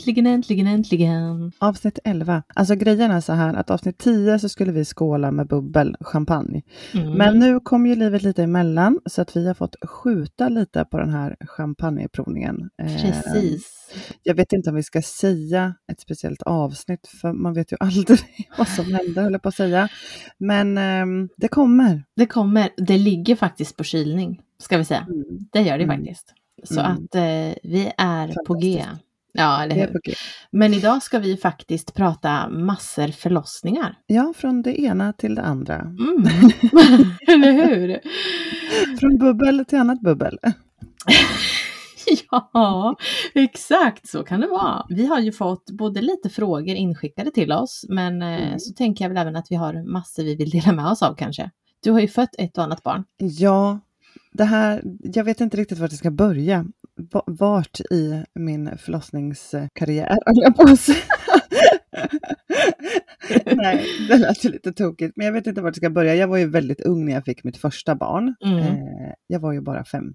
Äntligen, äntligen, äntligen. Avsnitt 11. Alltså grejen är så här att avsnitt 10 så skulle vi skåla med bubbel, champagne. Mm. Men nu kom ju livet lite emellan så att vi har fått skjuta lite på den här champagneprovningen. Eh, Precis. Jag vet inte om vi ska säga ett speciellt avsnitt för man vet ju aldrig vad som händer höll jag på att säga. Men ehm, det kommer. Det kommer, det ligger faktiskt på kylning, ska vi säga. Mm. Det gör det Mm. faktiskt. Så Mm. att eh, vi är på G. Ja, eller hur? Men idag ska vi faktiskt prata massor förlossningar. Ja, från det ena till det andra. Mm. eller hur? Från bubbel till annat bubbel. Ja, exakt så kan det vara. Vi har ju fått både lite frågor inskickade till oss, men eh, Mm. så tänker jag väl även att vi har massor vi vill dela med oss av kanske. Du har ju fött ett och annat barn. Ja, det här, jag vet inte riktigt vart jag ska börja. Vart i min förlossningskarriär, höll jag på att säga. Nej, det lät ju lite tokigt, men jag vet inte vart jag ska börja. Jag var ju väldigt ung när jag fick mitt första barn. Mm. Eh, jag var ju bara 15.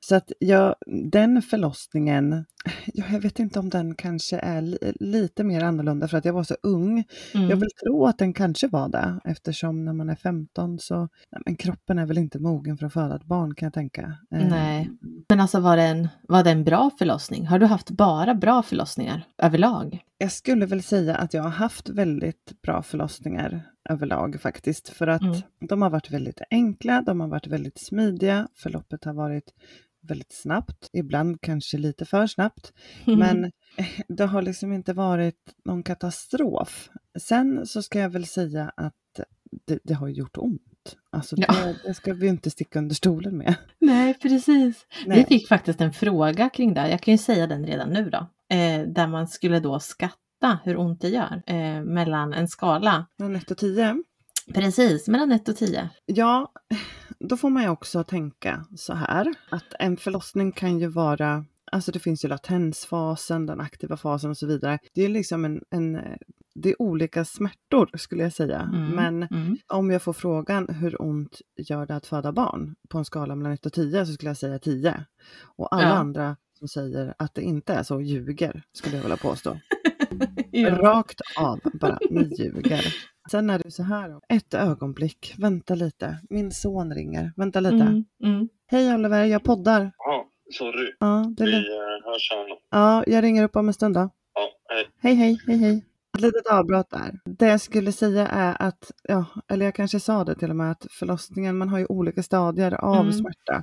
Så att jag, den förlossningen, ja, jag vet inte om den kanske är li, lite mer annorlunda för att jag var så ung. Mm. Jag vill tro att den kanske var det eftersom när man är 15 så men kroppen är väl inte mogen för att föda ett barn kan jag tänka. Eh, Nej. Men alltså var det, en, var det en bra förlossning? Har du haft bara bra förlossningar överlag? Jag skulle väl säga att jag har haft väldigt bra förlossningar överlag faktiskt för att Mm. de har varit väldigt enkla, de har varit väldigt smidiga, förloppet har varit väldigt snabbt, ibland kanske lite för snabbt. Men eh, det har liksom inte varit någon katastrof. Sen så ska jag väl säga att det, det har gjort ont. Alltså Ja. det, det ska vi inte sticka under stolen med. Nej, precis. Vi Nej. fick faktiskt en fråga kring det. Jag kan ju säga den redan nu då. Eh, där man skulle då skatta hur ont det gör eh, mellan en skala. Mellan 1 och 10. Precis, mellan 1 och 10. Ja, då får man ju också tänka så här att en förlossning kan ju vara Alltså det finns ju latensfasen, den aktiva fasen och så vidare. Det är liksom en, en det är olika smärtor skulle jag säga. Mm, Men mm. om jag får frågan hur ont gör det att föda barn på en skala mellan 1 och 10 så skulle jag säga 10. Och alla Ja. andra som säger att det inte är så ljuger skulle jag vilja påstå. Ja. Rakt av bara, ni ljuger. Sen är det så här, ett ögonblick, vänta lite, min son ringer, vänta lite. Mm, mm. Hej Oliver, jag poddar. Ja, sorry. Ja, det är Vi eh, hörs sen. ja, jag ringer upp om en stund då. Ja, hej. Hej, hej, hej, hej. Litet avbrott där. Det jag skulle säga är att, ja, eller jag kanske sa det till och med, att förlossningen, man har ju olika stadier av Mm. smärta.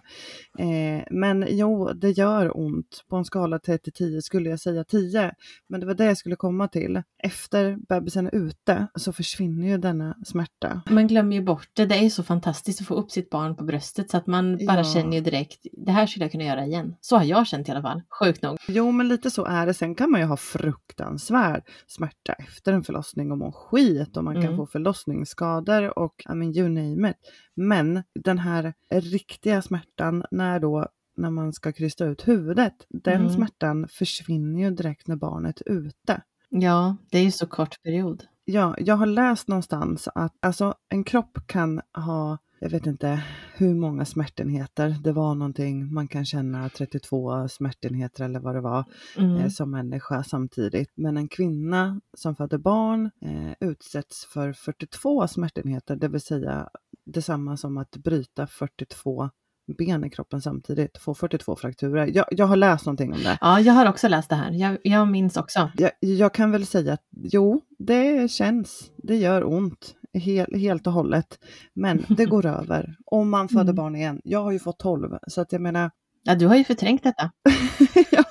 Eh, men jo, det gör ont. På en skala till 1 till 10 skulle jag säga 10. Men det var det jag skulle komma till. Efter bebisen är ute så försvinner ju denna smärta. Man glömmer ju bort det. Det är så fantastiskt att få upp sitt barn på bröstet så att man bara Ja. känner ju direkt, det här skulle jag kunna göra igen. Så har jag känt i alla fall, sjukt nog. Jo, men lite så är det. Sen kan man ju ha fruktansvärd smärta efter en förlossning och må skit och man kan Mm. få förlossningsskador och I mean, you name it. Men den här riktiga smärtan när då när man ska krysta ut huvudet, den Mm. smärtan försvinner ju direkt när barnet är ute. Ja, det är ju så kort period. Ja, jag har läst någonstans att alltså, en kropp kan ha, jag vet inte hur många smärtenheter, det var någonting, man kan känna 32 smärtenheter eller vad det var Mm. eh, som människa samtidigt. Men en kvinna som föder barn eh, utsätts för 42 smärtenheter, det vill säga detsamma som att bryta 42 ben i kroppen samtidigt, få 42 frakturer. Jag, jag har läst någonting om det. Ja, jag har också läst det här. Jag, jag minns också. Jag, jag kan väl säga att jo, det känns, det gör ont hel, helt och hållet. Men det går över om man föder Mm. barn igen. Jag har ju fått 12, så att jag menar, Ja, du har ju förträngt detta. ja,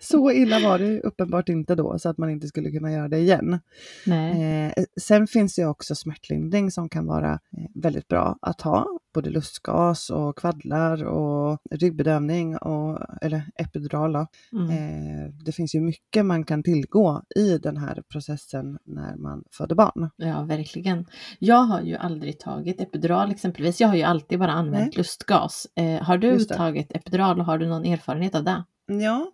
så illa var det uppenbart inte då, så att man inte skulle kunna göra det igen. Nej. Eh, sen finns det också smärtlindring som kan vara eh, väldigt bra att ha. Både lustgas och kvaddlar och ryggbedövning och, eller epidural. Mm. Eh, det finns ju mycket man kan tillgå i den här processen när man föder barn. Ja, verkligen. Jag har ju aldrig tagit epidural exempelvis. Jag har ju alltid bara använt Nej. lustgas. Eh, har du tagit epidural och har du någon erfarenhet av det? Ja,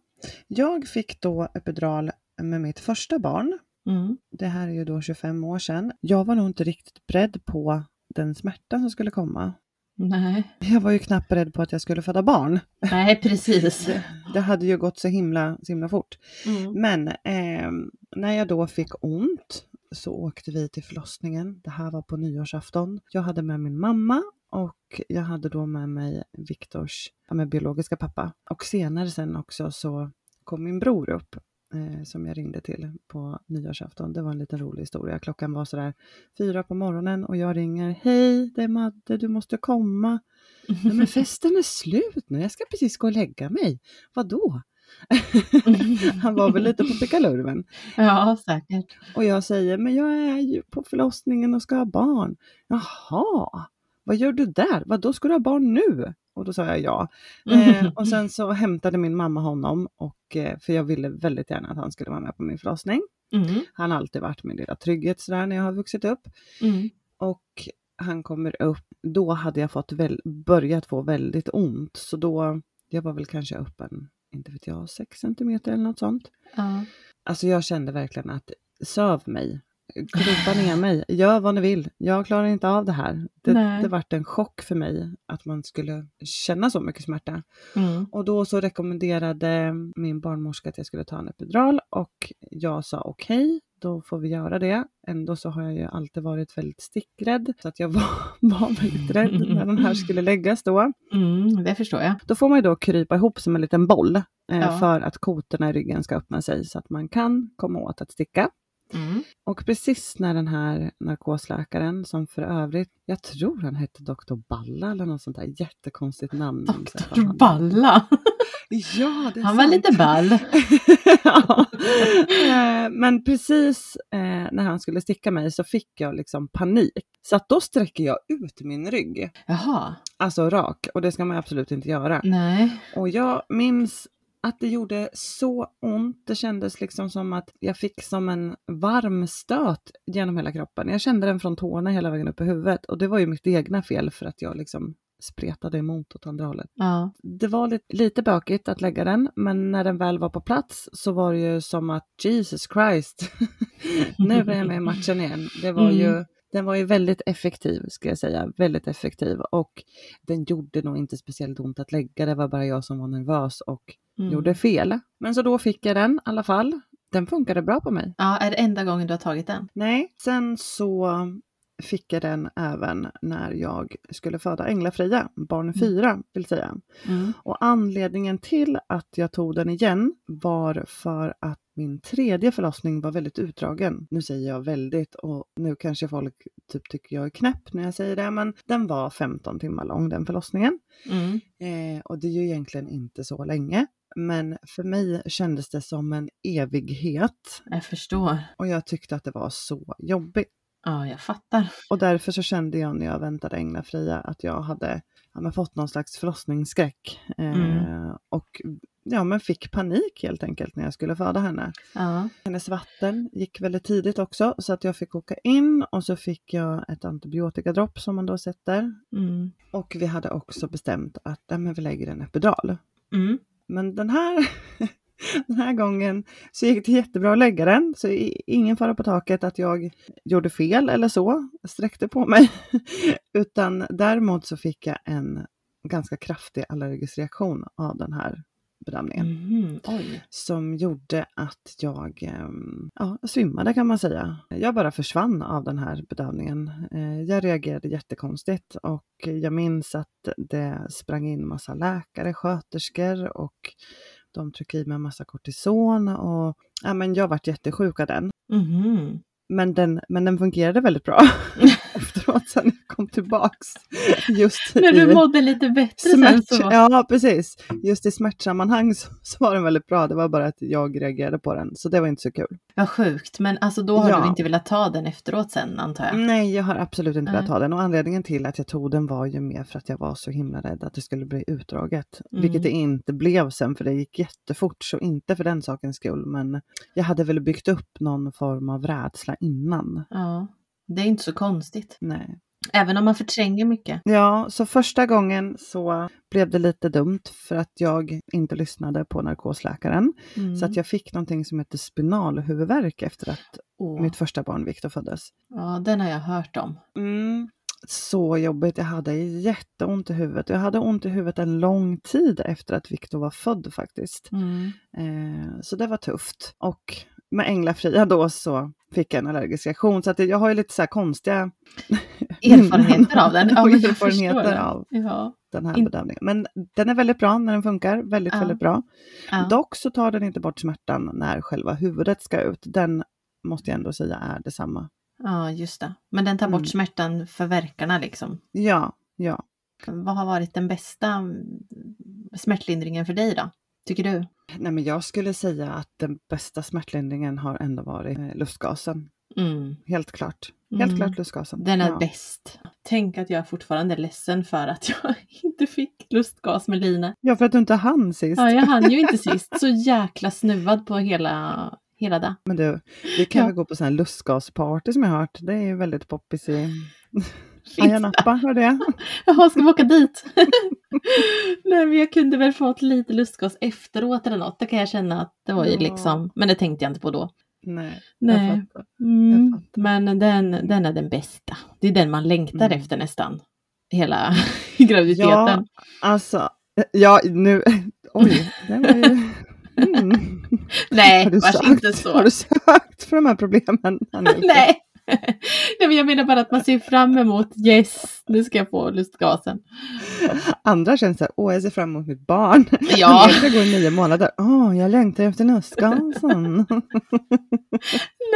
jag fick då epidural med mitt första barn. Mm. Det här är ju då 25 år sedan. Jag var nog inte riktigt beredd på den smärta som skulle komma. Nej, Jag var ju knappt beredd på att jag skulle föda barn. Nej precis. Det, det hade ju gått så himla, så himla fort. Mm. Men eh, när jag då fick ont så åkte vi till förlossningen. Det här var på nyårsafton. Jag hade med min mamma och jag hade då med mig Viktors ja, med biologiska pappa. Och senare sen också så kom min bror upp eh, som jag ringde till på nyårsafton. Det var en liten rolig historia. Klockan var sådär fyra på morgonen och jag ringer. Hej, det är Madde, du måste komma. Ja, men festen är slut nu, jag ska precis gå och lägga mig. Vadå? Han var väl lite på pickalurven. Ja, säkert. Och jag säger, men jag är ju på förlossningen och ska ha barn. Jaha, vad gör du där? Vad då ska du ha barn nu? Och då sa jag ja. Eh, och sen så hämtade min mamma honom, och, eh, för jag ville väldigt gärna att han skulle vara med på min förlossning. Mm. Han har alltid varit min lilla trygghet sådär när jag har vuxit upp. Mm. Och han kommer upp, då hade jag fått väl, börjat få väldigt ont. Så då, jag var väl kanske upp en, inte vet jag, 6 centimeter eller något sånt. Ja. Alltså jag kände verkligen att söv mig, klubba ner mig, gör vad ni vill, jag klarar inte av det här. Det, Nej. det vart en chock för mig att man skulle känna så mycket smärta. Mm. Och då så rekommenderade min barnmorska att jag skulle ta en epidural och jag sa okej, då får vi göra det. Ändå så har jag ju alltid varit väldigt stickrädd så att jag var, var väldigt rädd när den här skulle läggas då. Mm, det förstår jag. Då får man ju då krypa ihop som en liten boll eh, Ja. för att kotorna i ryggen ska öppna sig så att man kan komma åt att sticka. Mm. Och precis när den här narkosläkaren, som för övrigt, jag tror han hette Dr. Balla eller något sånt där jättekonstigt namn. han- Balla. Ja, Han var sant. lite ball. ja. Eh, Men precis eh, när han skulle sticka mig så fick jag liksom panik. Så att då sträcker jag ut min rygg, Jaha. alltså rak, och det ska man absolut inte göra. Nej. Och jag minns att det gjorde så ont. Det kändes liksom som att jag fick som en varm stöt genom hela kroppen. Jag kände den från tårna hela vägen upp i huvudet och det var ju mitt egna fel för att jag liksom spretade emot åt andra hållet. Ja. Det var lite, lite bökigt att lägga den, men när den väl var på plats så var det ju som att Jesus Christ, nu är jag med i matchen igen. Det var Mm. ju, den var ju väldigt effektiv, ska jag säga, väldigt effektiv och den gjorde nog inte speciellt ont att lägga, det var bara jag som var nervös och Mm. gjorde fel. Men så då fick jag den i alla fall. Den funkade bra på mig. Ja, är det enda gången du har tagit den? Nej, sen så fick jag den även när jag skulle föda Änglafria, barn fyra vill säga. Mm. Och anledningen till att jag tog den igen var för att min tredje förlossning var väldigt utdragen. Nu säger jag väldigt och nu kanske folk typ tycker jag är knäpp när jag säger det, men den var 15 timmar lång den förlossningen. Mm. Eh, och det är ju egentligen inte så länge. Men för mig kändes det som en evighet Jag förstår. och jag tyckte att det var så jobbigt. Ja, jag fattar. Och därför så kände jag när jag väntade Änglafria att jag hade ja, men fått någon slags förlossningsskräck. Eh, Mm. Och ja, men fick panik helt enkelt när jag skulle föda henne. Ja. Hennes vatten gick väldigt tidigt också så att jag fick åka in och så fick jag ett antibiotikadropp som man då sätter. Mm. Och vi hade också bestämt att ja, men vi lägger en epidural. Mm. Men den här, den här gången så gick det jättebra att lägga den. Så ingen fara på taket att jag gjorde fel eller så, sträckte på mig. Utan däremot så fick jag en ganska kraftig allergisk reaktion av den här bedömningen. Oj. Som gjorde att jag ehm, ja, svimmade kan man säga. Jag bara försvann av den här bedövningen. Eh, Jag reagerade jättekonstigt och jag minns att det sprang in massa läkare, sköterskor och de tryckte i mig en massa kortison och ja, men jag vart jättesjuk av den. Mhm. Men den, men den fungerade väldigt bra efteråt sen jag kom tillbaks. Just När i- du mådde lite bättre sen Smärt, så. ja, precis. Just i smärtsammanhang så, så var den väldigt bra. Det var bara att jag reagerade på den, så det var inte så kul. Vad sjukt. Men alltså då har Ja. du inte velat ta den efteråt sen antar jag? Nej, jag har absolut inte velat Nej. ha den. Och anledningen till att jag tog den var ju mer för att jag var så himla rädd att det skulle bli utdraget. Mm. Vilket det inte blev sen, för det gick jättefort. Så inte för den sakens skull, men jag hade väl byggt upp någon form av rädsla innan. Ja. Det är inte så konstigt. Nej. Även om man förtränger mycket. Ja, så första gången så blev det lite dumt för att jag inte lyssnade på narkosläkaren. Mm. Så att jag fick någonting som heter spinalhuvudvärk efter att Åh. mitt första barn Viktor föddes. Ja, den har jag hört om. Mm. så jobbigt. Jag hade jätteont i huvudet. Jag hade ont i huvudet en lång tid efter att Viktor var född faktiskt. Mm. Eh, så det var tufft. Och med Änglafria då så fick jag en allergisk reaktion. Så att jag har ju lite så här konstiga Erfarenheter av den. Ja, men erfarenheter av Ja. den här In- bedömningen. Men den är väldigt bra när den funkar. Väldigt, Ja. väldigt bra. Ja. Dock så tar den inte bort smärtan när själva huvudet ska ut. Den måste jag ändå säga är detsamma. ja, just det. Men den tar bort Mm. smärtan för verkarna liksom. Ja, ja. Vad har varit den bästa mm, smärtlindringen för dig då? Tycker du? Nej, men jag skulle säga att den bästa smärtlindringen har ändå varit eh, lustgasen. Mm. Helt klart. Helt Mm. klart lustgasen. Den är ja. bäst. Tänk att jag fortfarande är ledsen för att jag inte fick lustgas med Line. Ja, för att du inte hann sist. Ja, jag hann ju inte sist. Så jäkla snuvad på hela, hela det. Men du, vi kan Ja. väl gå på sån här lustgasparty som jag har hört. Det är ju väldigt poppis i Ayia? Napa, hör det? Jaha, ska vi åka dit? Nej, men jag kunde väl fått lite lustgas efteråt eller något. Det kan jag känna att det var ju Ja. liksom, men det tänkte jag inte på då. Nej, Nej. jag fattar. Mm, fattar. men den, den är den bästa. Det är den man längtar Mm. efter nästan. Hela graviditeten. Ja, alltså, ja nu, oj, det var ju... Mm. Nej, vars inte så. har du sökt för de här problemen? Nej. Nej, men jag menar bara att man ser fram emot, yes, nu ska jag få lustgasen. Andra känner så här, åh jag ser fram emot mitt barn. Ja. Det går i nio månader, åh jag längtar efter lustgasen.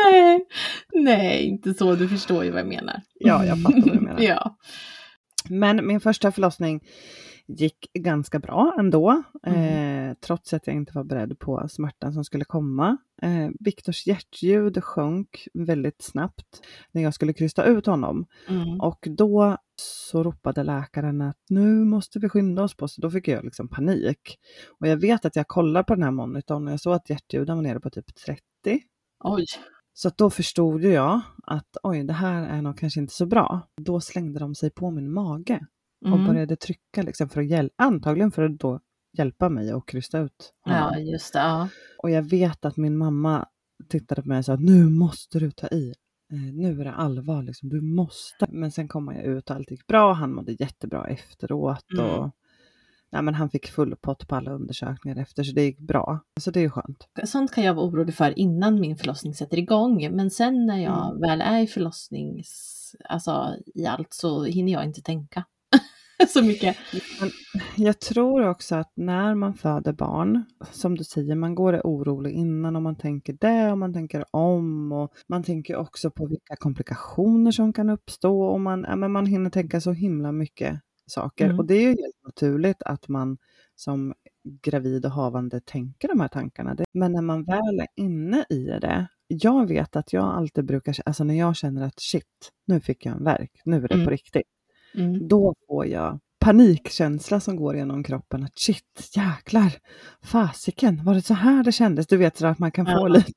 Nej, nej, inte så, du förstår ju vad jag menar. Ja, jag fattar vad du menar. ja. Men min första förlossning gick ganska bra ändå, Mm. eh, trots att jag inte var beredd på smärtan som skulle komma. Eh, Viktors hjärtljud sjönk väldigt snabbt när jag skulle krysta ut honom. Mm. Och då så ropade läkaren att nu måste vi skynda oss på, så då fick jag liksom panik. Och jag vet att jag kollade på den här monitorn och jag såg att hjärtljuden var nere på typ 30. Oj. Så då förstod jag att oj, det här är nog kanske inte så bra. Då slängde de sig på min mage och Mm. började trycka liksom för att hjälpa, antagligen för att då hjälpa mig att krysta ut honom. Ja, just det. Ja. Och jag vet att min mamma tittade på mig och sa nu måste du ta i. Eh, nu är det allvar, liksom. du måste. Men sen kom jag ut och allt gick bra. Han mådde jättebra efteråt. Mm. Och, ja, men han fick full pott på alla undersökningar efter så det gick bra. Så det är ju skönt. Sånt kan jag vara orolig för innan min förlossning sätter igång. Men sen när jag Mm. väl är i förlossnings... Alltså i allt så hinner jag inte tänka så mycket. Jag tror också att när man föder barn, som du säger, man går är orolig innan och man tänker det och man tänker om och man tänker också på vilka komplikationer som kan uppstå och man, ja, men man hinner tänka så himla mycket saker. Mm. Och det är ju helt naturligt att man som gravid och havande tänker de här tankarna. Men när man väl är inne i det, jag vet att jag alltid brukar, alltså när jag känner att shit, nu fick jag en verk, nu är det Mm. på riktigt Mm. då får jag panikkänsla som går genom kroppen att shit, jäklar, fasiken, var det så här det kändes? Du vet så att man kan få Ja. lite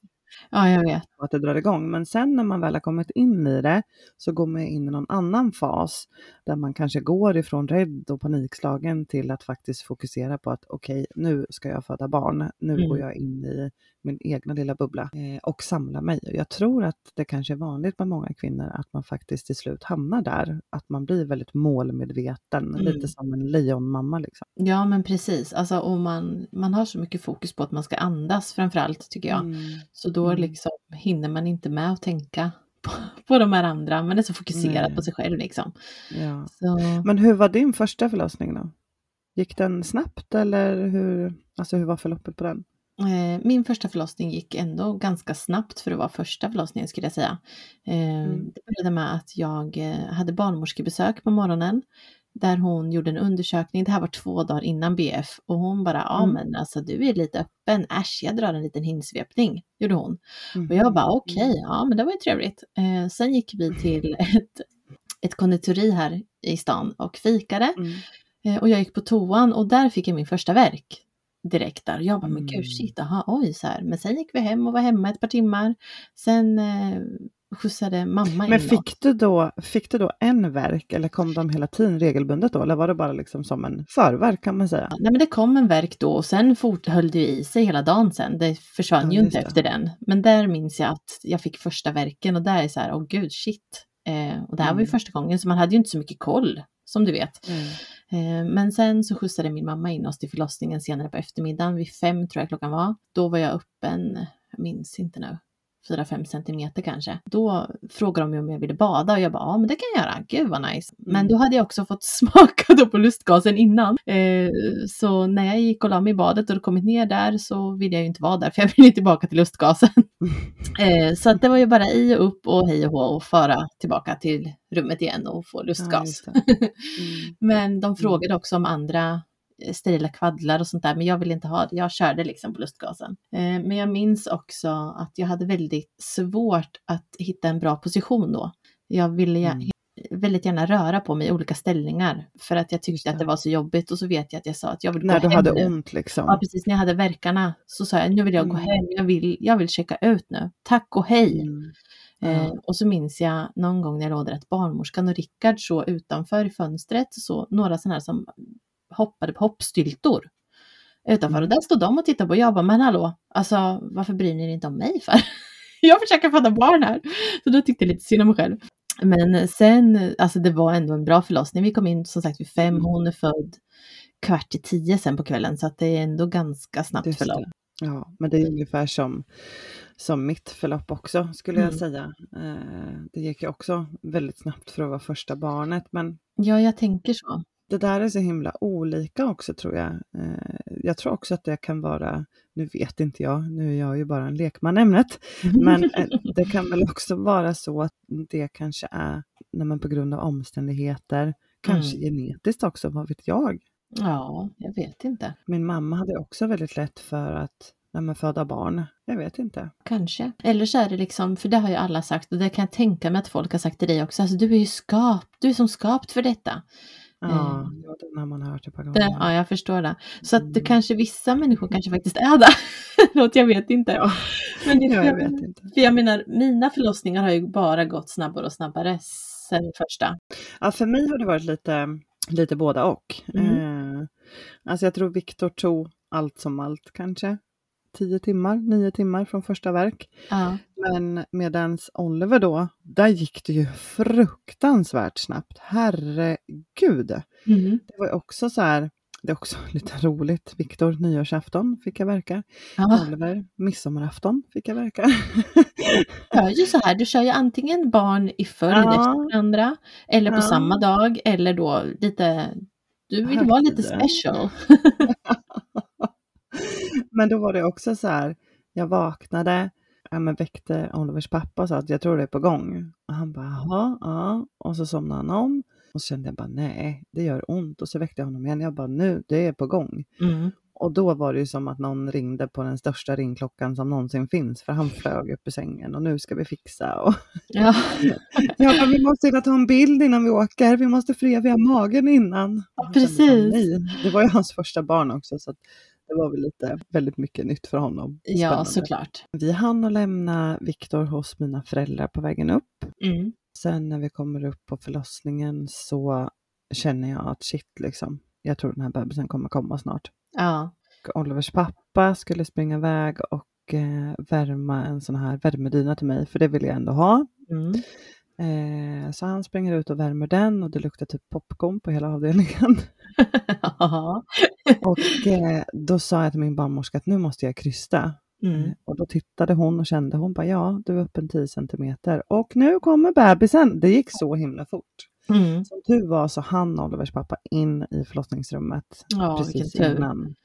Ja, jag vet. att det drar igång. Men sen när man väl har kommit in i det så går man in i någon annan fas där man kanske går ifrån rädd och panikslagen till att faktiskt fokusera på att okej, nu ska jag föda barn. Nu Mm. går jag in i min egna lilla bubbla eh, och samla mig. Jag tror att det kanske är vanligt med många kvinnor att man faktiskt till slut hamnar där. Att man blir väldigt målmedveten, Mm. lite som en lejonmamma liksom. Ja, men precis. Alltså, och man, man har så mycket fokus på att man ska andas framförallt tycker jag. Mm. Så då Mm. liksom hinner man inte med att tänka på, på de här andra. Man är så fokuserad Nej. på sig själv liksom. Ja. Så, Men hur var din första förlossning då? Gick den snabbt eller hur, alltså hur var förloppet på den? Eh, min första förlossning gick ändå ganska snabbt för att vara första förlossningen skulle jag säga. Eh, Mm. Det började med att jag eh, hade barnmorskebesök på morgonen. Där hon gjorde en undersökning, det här var två dagar innan BF. Och hon bara, ja Mm. men alltså du är lite öppen, äsch jag drar en liten hinsvepning, gjorde hon. Mm. Och jag bara okej, ja men det var ju trevligt. Eh, sen gick vi till ett, ett konditori här i stan och fikade. Mm. Och jag gick på toan och där fick jag min första verk direkt där. Jag bara, men Mm. gud shit, aha, oj så här. Men sen gick vi hem och var hemma ett par timmar. Sen eh, skjutsade mamma Men in oss. fick du, då, fick du då en verk eller kom de hela tiden regelbundet då? Eller var det bara liksom som en förverk kan man säga? Ja, Nej men det kom en verk då och sen höll det i sig hela dagen sen. Det försvann Ja, ju inte det. efter den. Men där minns jag att jag fick första verken och där är så här, åh gud shit. Eh, och det här var ju Mm. första gången så man hade ju inte så mycket koll som du vet. Mm. Eh, men sen så skjutsade min mamma in oss till förlossningen senare på eftermiddagen. Vid fem tror jag klockan var. Då var jag öppen, jag minns inte nu, 4-5 centimeter kanske. Då frågade de ju om jag ville bada och jag bara, ja men det kan jag göra, gud vad nice. Men Mm. då hade jag också fått smaka då på lustgasen innan. Eh, så när jag gick och la mig i badet och kommit ner där så ville jag ju inte vara där för jag ville tillbaka till lustgasen. Eh, så att det var ju bara i och upp och hej och hå och föra tillbaka till rummet igen och få Ja, lustgas. det. Mm. Men de frågade också om andra sterila kvaddlar och sånt där, men jag ville inte ha det. Jag körde liksom på lustgasen. Eh, Men jag minns också att jag hade väldigt svårt att hitta en bra position då. Jag ville Mm. väldigt gärna röra på mig i olika ställningar för att jag tyckte att det. var så jobbigt och så vet jag att jag sa att jag vill När gå du hem hade nu. ont liksom. Ja precis, när jag hade verkarna så sa jag nu vill jag gå Mm. hem, jag vill, jag vill checka ut nu. Tack och hej! Mm. Ja. och så minns jag någon gång när jag låg där att barnmorskan och Rickard så utanför i fönstret så några sådana här som hoppade på hoppstyltor utanför Mm. och där stod de och tittade på jag bara men hallå, alltså varför bryr ni er inte om mig för? jag försöker föda barn här. Så då tyckte jag lite synd om mig själv. Men sen, alltså det var ändå en bra förlossning. Vi kom in som sagt vid fem, Mm. hon är född kvart i tio sen på kvällen så att det är ändå ganska snabbt förlopp. Ja, men det är ungefär som, som mitt förlopp också skulle jag Mm. säga. Eh, det gick ju också väldigt snabbt för att vara första barnet, men Ja, jag tänker så. Det där är så himla olika också tror jag. Eh, jag tror också att det kan vara, nu vet inte jag, nu är jag ju bara en lekman ämnet, men eh, det kan väl också vara så att det kanske är när man på grund av omständigheter, kanske genetiskt också, vad vet jag. Ja, jag vet inte. Min mamma hade också väldigt lätt för att nej, men föda barn. Jag vet inte. Kanske. Eller så är det liksom, för det har ju alla sagt och det kan jag tänka mig att folk har sagt till dig också, alltså du är ju skapt, du är som skapt för detta. Ja, Eh. ja den har man hört ett par gånger. ja, jag förstår det. Så att det Mm. kanske vissa människor kanske faktiskt är det. Något jag vet inte. Ja. Men det, Ja, jag vet inte. För jag menar, mina förlossningar har ju bara gått snabbare och snabbare sen första. Ja, för mig har det varit lite, lite båda och. Mm. Eh, alltså jag tror Viktor tog allt som allt kanske. Tio timmar, nio timmar från första verk. Ja. Men medans Oliver då, där gick det ju fruktansvärt snabbt. Herregud. Mm. Det var ju också så här, det är också lite roligt. Viktor nyårsafton fick jag verka. ja. Oliver midsommarafton fick jag verka. Du gör ju så här, du kör ju antingen barn i följd Ja. efter varandra eller på Ja. samma dag eller då lite, du vill vara lite special. Men då var det också så här, jag vaknade, ja, men väckte Olivers pappa och sa att jag tror det är på gång. Och han bara, jaha, ja. Och så somnade han om. Och så kände jag bara, nej, det gör ont. Och så väckte jag honom igen. Jag bara, nu, det är på gång. Mm. Och då var det ju som att någon ringde på den största ringklockan som någonsin finns. För han flög upp ur sängen och nu ska vi fixa. Och Ja. bara, vi måste hinna ta en bild innan vi åker. Vi måste frevia magen innan. Ja, bara, precis. Nej. Det var ju hans första barn också. Så det var väl lite, väldigt mycket nytt för honom. ja, Spännande. såklart. Vi hann att lämna Viktor hos mina föräldrar på vägen upp. Mm. Sen när vi kommer upp på förlossningen så känner jag att shit liksom, jag tror den här bebisen kommer komma snart. Ja. Och Olivers pappa skulle springa iväg och eh, värma en sån här värmedyna till mig, för det vill jag ändå ha. Mm. Eh, så han springer ut och värmer den och det luktar typ popcorn på hela avdelningen. Och eh, då sa jag till min barnmorska att nu måste jag krysta. Mm. Eh, Och då tittade hon och kände, hon bara ja, du är öppen 10 centimeter. Och nu kommer bebisen. Det gick så himla fort. Mm. Som tur var så hann Olivers pappa in i förlossningsrummet Ja, precis innan.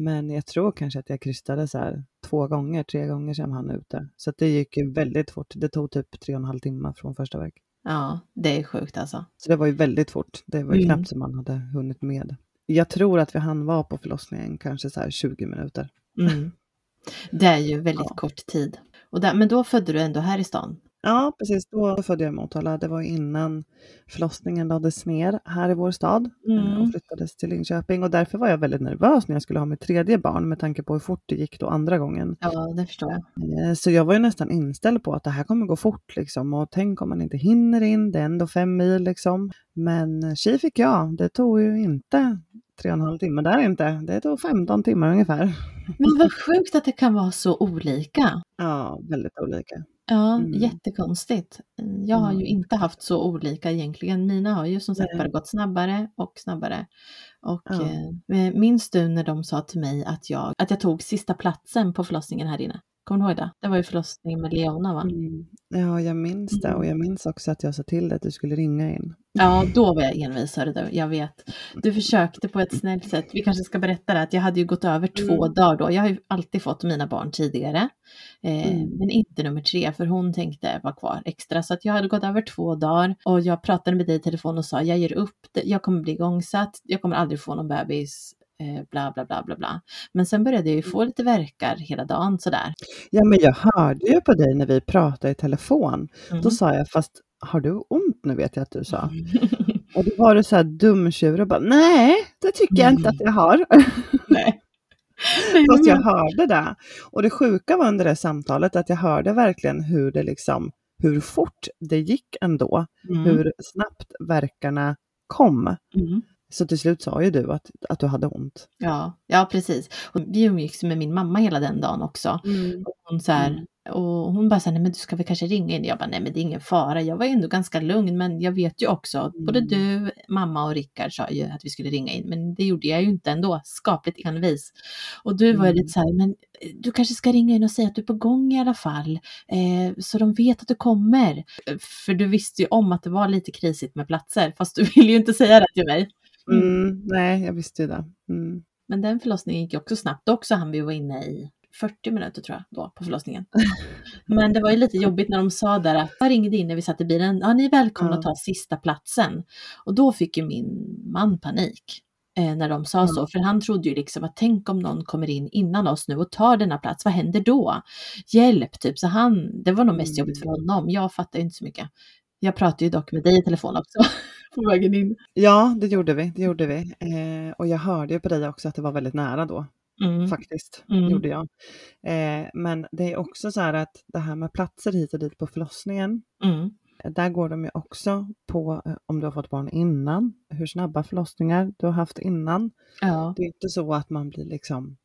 Men jag tror kanske att jag krystade så här två gånger, tre gånger sedan han ute. Så det gick ju väldigt fort. Det tog typ tre och en halv timme från första verk. Ja, det är sjukt alltså. Så det var ju väldigt fort. Det var ju Mm. knappt som man hade hunnit med. Jag tror att vi hann vara på förlossningen kanske så här 20 minuter. Mm. Det är ju väldigt Ja. kort tid. Och där, men då födde du ändå här i stan? Ja, precis. Då födde jag i Motala. Det var innan förlossningen lades ner här i vår stad eh, Mm. och flyttades till Linköping. Och därför var jag väldigt nervös när jag skulle ha mitt tredje barn med tanke på hur fort det gick då andra gången. Ja, det förstår jag. Eh, Så jag var ju nästan inställd på att det här kommer gå fort liksom. Och tänk om man inte hinner in, det är ändå fem mil liksom. Men tji fick jag. Det tog ju inte tre och en halv timme där inte. Det tog 15 timmar ungefär. Men vad sjukt att det kan vara så olika. Ja, väldigt olika. Ja, Mm. jättekonstigt. Jag har ju Mm. inte haft så olika egentligen. Mina har ju som sagt bara gått snabbare och snabbare. Och Ja. eh, minns du när de sa till mig att jag, att jag tog sista platsen på förlossningen här inne? Kommer du ihåg det? Det var ju förlossningen med Leona va? Mm. Ja, jag minns det och jag minns också att jag sa till dig att du skulle ringa in. Ja, då var jag envis, hörru du. Jag vet. Du försökte på ett snällt sätt. Vi kanske ska berätta det att jag hade ju gått över två Mm. dagar då. Jag har ju alltid fått mina barn tidigare. Eh, Mm. Men inte nummer tre, för hon tänkte vara kvar extra. Så att jag hade gått över två dagar och jag pratade med dig i telefon och sa jag ger upp, det. jag kommer bli igångsatt, jag kommer aldrig få någon bebis. eh, Bla, bla, bla, bla, bla. Men sen började jag ju få lite verkar hela dagen sådär. Ja, men jag hörde ju på dig när vi pratade i telefon. Mm. Då sa jag, fast har du ont nu vet jag att du sa. Och då var du så här dumtjur och bara, nej, det tycker jag inte att jag har. Nej. Fast jag hörde det. Och det sjuka var under det samtalet att jag hörde verkligen hur det liksom, hur fort det gick ändå. Mm. Hur snabbt verkarna kom. Mm. Så till slut sa ju du att, att du hade ont. Ja, ja precis. Och vi umgicks med min mamma hela den dagen också. Och hon, så här, Mm. och hon bara så här, nej men du ska väl kanske ringa in? Jag bara, nej men det är ingen fara. Jag var ändå ganska lugn, men jag vet ju också att både Mm. du, mamma och Rickard sa ju att vi skulle ringa in, men det gjorde jag ju inte ändå, skapligt envis. Och du var ju Mm. lite så här, men eh, du kanske ska ringa in och säga att du är på gång i alla fall, eh, så de vet att du kommer. För du visste ju om att det var lite krisigt med platser, fast du ville ju inte säga det till mig. Mm, nej, jag visste ju det. Mm. Men den förlossningen gick ju också snabbt. Också han vi var inne i 40 minuter tror jag då på förlossningen. Men det var ju lite jobbigt när de sa där att jag ringde in när vi satt i bilen. Ja, ni är välkomna att ta sista platsen. Och då fick ju min man panik. Eh, när de sa Ja. så, för han trodde ju liksom att tänk om någon kommer in innan oss nu och tar denna plats, vad händer då? Hjälp, typ. Så han, det var nog mest Mm. jobbigt för honom. Jag fattar inte så mycket. Jag pratade ju dock med dig i telefon också på vägen in. Ja, det gjorde vi. Det gjorde vi. Eh, och jag hörde ju på dig också att det var väldigt nära då. Mm. Faktiskt, Mm. gjorde jag. Eh, men det är också så här att det här med platser hit och dit på förlossningen. Mm. Där går de ju också på eh, om du har fått barn innan, hur snabba förlossningar du har haft innan. Ja. Det är inte så att man blir liksom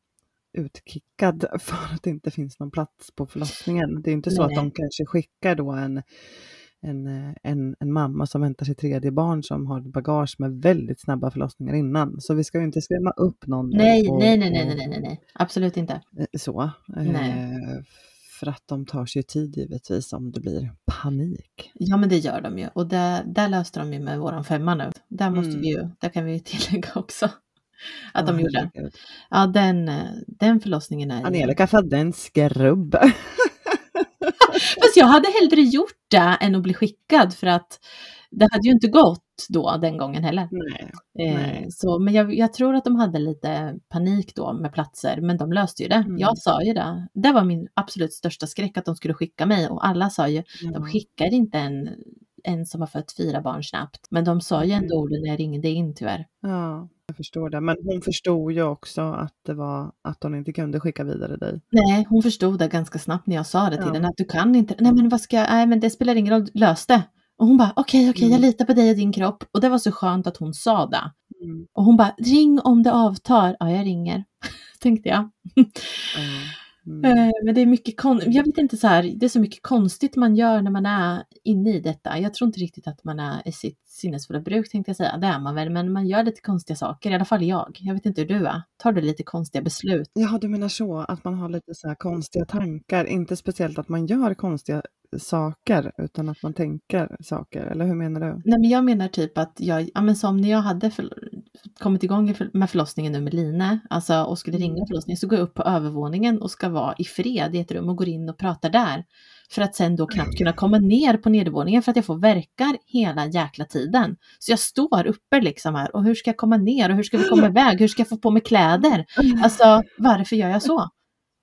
utkickad för att det inte finns någon plats på förlossningen. Det är inte så Nej, att de nej. kanske skickar då en, en, eh, en, en mamma som väntar sitt tredje barn som har bagage med väldigt snabba förlossningar innan. Så vi ska ju inte skrämma upp någon. Nej, och- nej, nej, nej, nej, nej, nej, absolut inte. eh, Så. Nej. Eh, för att de tar sig tid givetvis om det blir panik. Ja, men det gör de ju. Och där, där löste de ju med våran femma nu. Där måste Mm. vi ju, där kan vi ju tillägga också. Att de gjorde. herregud. Ja, den, den förlossningen är. Angelica födde en skrubb. Fast jag hade hellre gjort det än att bli skickad för att det hade ju inte gått då den gången heller. Nej. Eh, Nej. så, men jag, jag tror att de hade lite panik då med platser, men de löste ju det. Mm. Jag sa ju det. Det var min absolut största skräck att de skulle skicka mig och alla sa ju De Ja. skickar inte en, en som har fött fyra barn snabbt. Men de sa ju ändå Mm. orden när jag ringde in tyvärr. Ja, jag förstår det. Men hon förstod ju också att det var att hon inte kunde skicka vidare dig. Nej, hon förstod det ganska snabbt när jag sa det till Ja. henne. Att du kan inte. Nej men vad ska jag, nej men det spelar ingen roll, lös det. Och hon bara okej, okej, jag Mm. litar på dig och din kropp. Och det var så skönt att hon sa det. Mm. Och hon bara ring om det avtar. Ja, jag ringer. Tänkte jag. Ja. Mm. Eh, Men det är mycket kon- jag vet inte så här, det är så mycket konstigt man gör när man är inne i detta. Jag tror inte riktigt att man är i sitt sinnesfulla bruk tänkte jag säga. Det är man väl, men man gör lite konstiga saker, i alla fall jag. Jag vet inte hur du är. Tar du lite konstiga beslut? Ja, du menar så, att man har lite så här konstiga tankar. Inte speciellt att man gör konstiga saker, utan att man tänker saker. Eller hur menar du? Nej, men jag menar typ att jag, ja men som när jag hade för, kommit igång med förlossningen nu med Line, alltså och skulle ringa Mm. förlossningen, så går jag upp på övervåningen och ska vara i fred i ett rum och går in och pratar där. För att sen då knappt kunna komma ner på nedervåningen för att jag får verkar hela jäkla tiden. Så jag står uppe liksom här och hur ska jag komma ner och hur ska vi komma iväg? Hur ska jag få på mig kläder? Alltså varför gör jag så?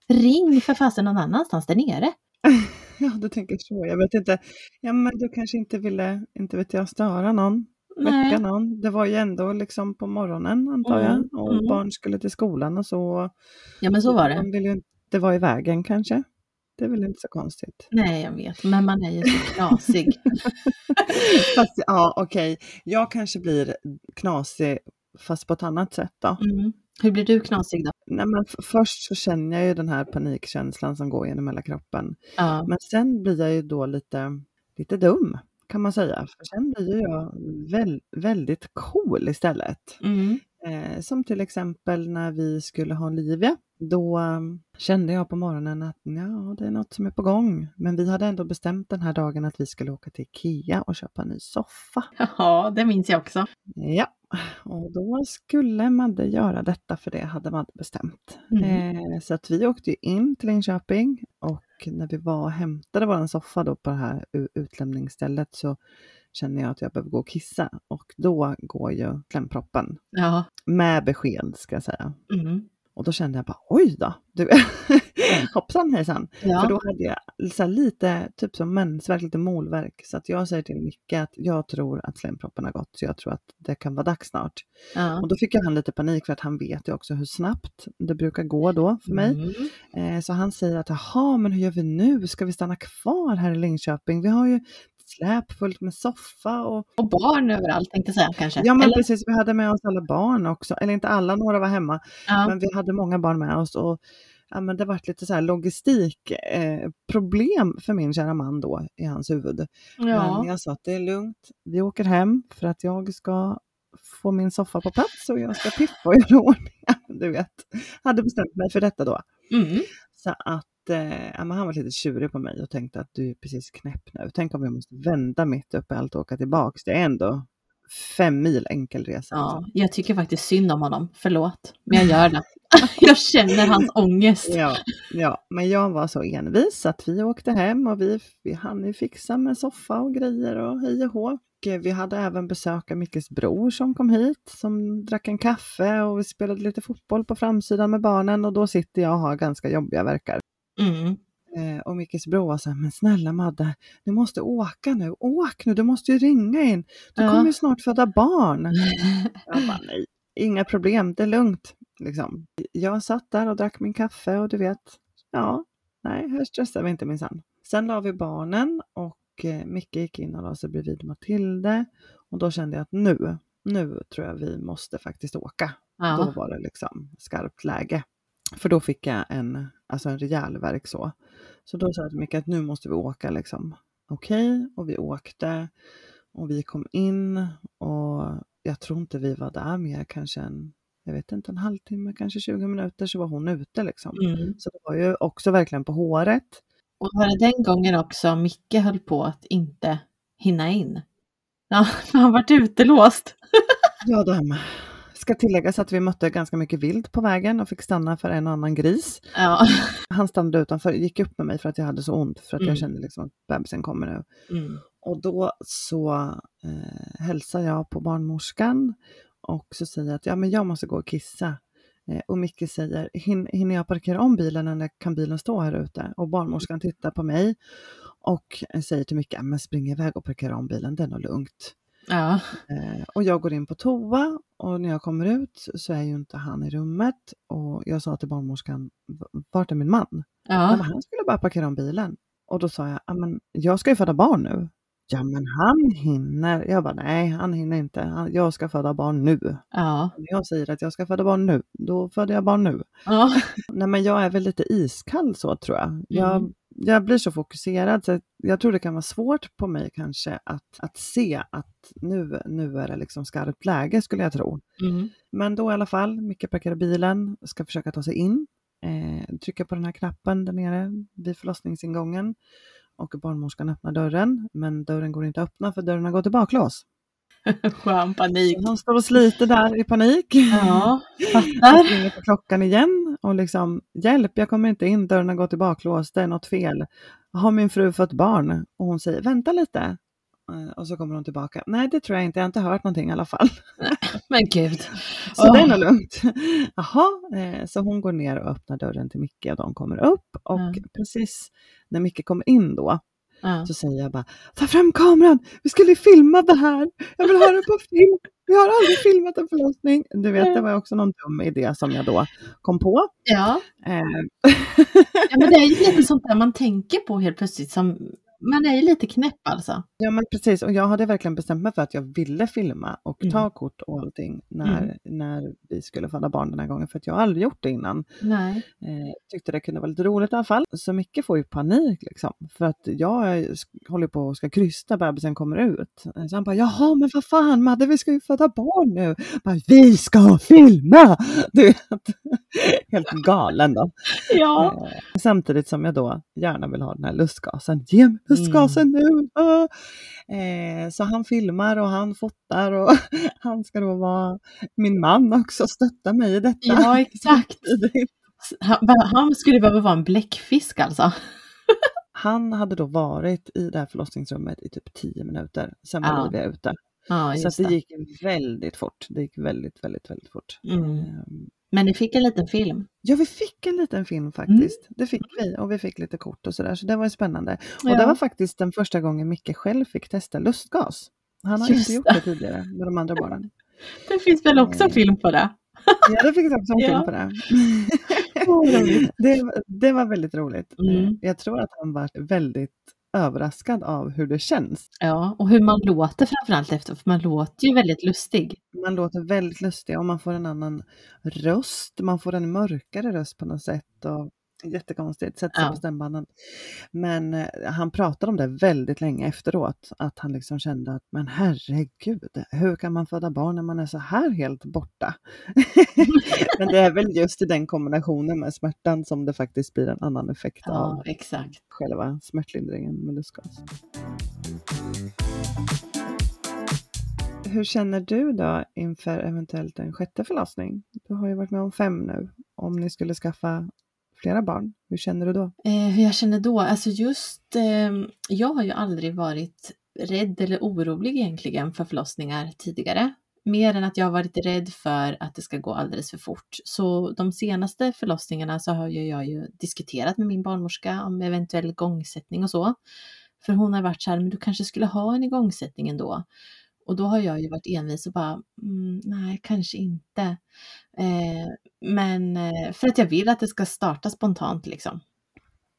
Ring för fasen någon annanstans där nere. Ja, du tänker så. Jag vet inte. Ja, men du kanske inte ville, inte vet jag, störa någon, Nej. väcka någon. Det var ju ändå liksom på morgonen, antar Mm, jag. Och mm. barn skulle till skolan och så. Ja men så var det. Man vill ju inte vara i vägen kanske. Det är väl inte så konstigt. Nej jag vet, men man är ju så knasig. Fast ja, okej. Jag kanske blir knasig fast på ett annat sätt då. Mm. Hur blir du knasig då? Nej, men först så känner jag ju den här panikkänslan som går genom hela kroppen. Ja. Men sen blir jag ju då lite, lite dum kan man säga. För sen blir jag väl, väldigt cool istället. Mm. Eh, som till exempel när vi skulle ha Olivia. Då eh, kände jag på morgonen att ja, det är något som är på gång. Men vi hade ändå bestämt den här dagen att vi skulle åka till Ikea och köpa en ny soffa. ja, det minns jag också. Ja, och då skulle Madde göra detta för det hade Madde bestämt. Mm. Eh, så att vi åkte in till Linköping och när vi var och hämtade vår soffa då på det här utlämningsstället så känner jag att jag behöver gå och kissa och då går ju klämproppen Ja. med besked ska jag säga. Mm. Och då kände jag bara oj då, du, hoppsan hejsan. Ja. För då hade jag så lite, typ som mensvärk, lite molvärk. Så att jag säger till Micke att jag tror att slemproppen har gått, så jag tror att det kan vara dags snart. ja. Och då fick han lite panik för att han vet ju också hur snabbt det brukar gå då för mig. Mm. Eh, så han säger att jaha, men hur gör vi nu? Ska vi stanna kvar här i Linköping? Vi har ju släp fullt med soffa och Och barn överallt tänkte jag säga kanske. Ja men Eller? precis, vi hade med oss alla barn också, eller inte alla, några var hemma, Ja. men vi hade många barn med oss och ja, men det vart lite så här logistikproblem eh, för min kära man då i hans huvud. Men ja. jag sa att det är lugnt, vi åker hem för att jag ska få min soffa på plats och jag ska piffa och göra ordning. Du vet, hade bestämt mig för detta då. Mm. Så att eh, han var lite tjurig på mig och tänkte att du är precis knäpp nu. Tänk om jag måste vända mitt uppe i allt och åka tillbaks. Det är ändå fem mil enkel resa. ja. liksom. Jag tycker faktiskt synd om honom. Förlåt. Men jag gör det. jag känner hans ångest. Ja, ja, men jag var så envis att vi åkte hem och vi, vi hann ju fixa med soffa och grejer och hej och hå. Eh, Vi hade även besök av Mickes bror som kom hit som drack en kaffe och vi spelade lite fotboll på framsidan med barnen och då sitter jag och har ganska jobbiga verkar. Mm. Eh, och Mickes bror var så här, men snälla Madde, du måste åka nu, åk nu, du måste ju ringa in, du Ja. kommer ju snart föda barn. Jag bara, nej, inga problem, det är lugnt. Liksom. Jag satt där och drack min kaffe och du vet, ja, nej, här stressar vi inte minsann. Sen la vi barnen och eh, Micke gick in och la sig bredvid Matilde och då kände jag att nu, nu tror jag vi måste faktiskt åka. Då Ja. var det liksom skarpt läge. För då fick jag en, alltså en rejäl värk så. Så då sa jag till Micke att nu måste vi åka liksom. Okej, och vi åkte och vi kom in och jag tror inte vi var där mer kanske en, jag vet inte, en halvtimme, kanske 20 minuter så var hon ute liksom. Mm. Så det var ju också verkligen på håret. Och var det den gången också Micke höll på att inte hinna in? Ja, han vart utelåst. Ja, de ska tilläggas att vi mötte ganska mycket vilt på vägen och fick stanna för en och annan gris. Ja. Han stannade utanför, gick upp med mig för att jag hade så ont, för att Mm. jag kände liksom att bebisen kommer nu. Mm. Och då så eh, hälsar jag på barnmorskan och så säger att ja, men jag måste gå och kissa. Eh, och Micke säger, Hin, hinner jag parkera om bilen eller kan bilen stå här ute? Och barnmorskan tittar på mig och säger till Micke, men spring iväg och parkera om bilen, det är nog lugnt. Ja. Eh, och jag går in på toa och när jag kommer ut så är ju inte han i rummet och jag sa till barnmorskan, "V- vart är min man? Ja. Men han skulle bara parkera om bilen. Och då sa jag, "Ja, men jag ska ju föda barn nu. Ja men han hinner. Jag bara, nej han hinner inte. Jag ska föda barn nu. Ja. När jag säger att jag ska föda barn nu, då föder jag barn nu. Ja. Nej men jag är väl lite iskall så tror jag. Jag, Mm. Jag blir så fokuserad så jag tror det kan vara svårt på mig kanske att, att se att nu, nu är det liksom skarpt läge skulle jag tro. Mm. Men då i alla fall, Micke parkerar bilen, ska försöka ta sig in. Eh, trycker på den här knappen där nere vid förlossningsingången och barnmorskan öppnar dörren. Men dörren går inte att öppna för dörren har gått i baklås. Skön panik. Hon står och sliter där i panik. Ja, fattar. ringer på klockan igen och liksom hjälp, jag kommer inte in, dörren har gått i baklås, det är något fel. Har min fru fått barn? Och hon säger vänta lite. Eh, Och så kommer hon tillbaka. Nej, det tror jag inte, jag har inte hört någonting i alla fall. Men gud. Så det är nog lugnt. Jaha, eh, så hon går ner och öppnar dörren till Micke och de kommer upp och Ja. precis när Micke kommer in då Ja. så säger jag bara ta fram kameran, vi skulle filma det här, jag vill ha det på film, vi har aldrig filmat en förlossning. Du vet, det var också någon dum idé som jag då kom på. Ja. Eh, ja, men det är ju lite sånt där man tänker på helt plötsligt som man är ju lite knäpp alltså. Ja men precis, och jag hade verkligen bestämt mig för att jag ville filma och ta Mm. kort och allting när, när vi skulle föda barn den här gången, för att jag har aldrig gjort det innan. Nej. Eh, tyckte det kunde vara lite roligt i alla fall. Så Micke får ju panik liksom, för att jag håller på och ska krysta, bebisen kommer ut. Eh, Så han bara, jaha men vad fan Madde, vi ska ju föda barn nu. Bara, vi ska filma! Du vet, helt galen då. Ja. Eh, Samtidigt som jag då gärna vill ha den här lustgasen. Ge mig lustgasen nu! Ah. Eh, så han filmar och han fotar och han ska då vara min man också, stötta mig i detta. Ja, exakt. Han, han skulle behöva vara en bläckfisk alltså. Han hade då varit i det här förlossningsrummet i typ 10 minuter, sen var Ja, Olivia ute. Ja, så det det. gick väldigt fort. Det gick väldigt, väldigt, väldigt fort. Mm. Men ni fick en liten film. Ja, vi fick en liten film faktiskt. Det fick vi och vi fick lite kort och sådär, så det var spännande. Och Ja. det var faktiskt den första gången Micke själv fick testa lustgas. Han har Just inte gjort det. tidigare med de andra barnen. Det finns väl också en film på det? Ja, det fick också en Ja. film på det. Det. Det var väldigt roligt. Mm. Eh, Jag tror att han var väldigt överraskad av hur det känns. Ja, och hur man låter framförallt efter, för man låter ju väldigt lustig. Man låter väldigt lustig och man får en annan röst. Man får en mörkare röst på något sätt. Och jättekonstigt, sätter sig Ja. på stämbanden. Men eh, han pratade om det väldigt länge efteråt. Att han liksom kände att men herregud, hur kan man föda barn när man är så här helt borta? men det är väl just i den kombinationen med smärtan som det faktiskt blir en annan effekt Ja, av exakt. själva smärtlindringen med lustgas. Hur känner du då inför eventuellt en sjätte förlossning? Du har ju varit med om fem nu. Om ni skulle skaffa flera barn, hur känner du då? Eh, hur jag känner då? Alltså just, eh, jag har ju aldrig varit rädd eller orolig egentligen för förlossningar tidigare. Mer än att jag har varit rädd för att det ska gå alldeles för fort. Så de senaste förlossningarna så har ju jag ju diskuterat med min barnmorska om eventuell igångsättning och så. För hon har varit så här, men du kanske skulle ha en igångsättning ändå. Och då har jag ju varit envis och bara, mm, nej, kanske inte. Eh, men eh, för att jag vill att det ska starta spontant liksom.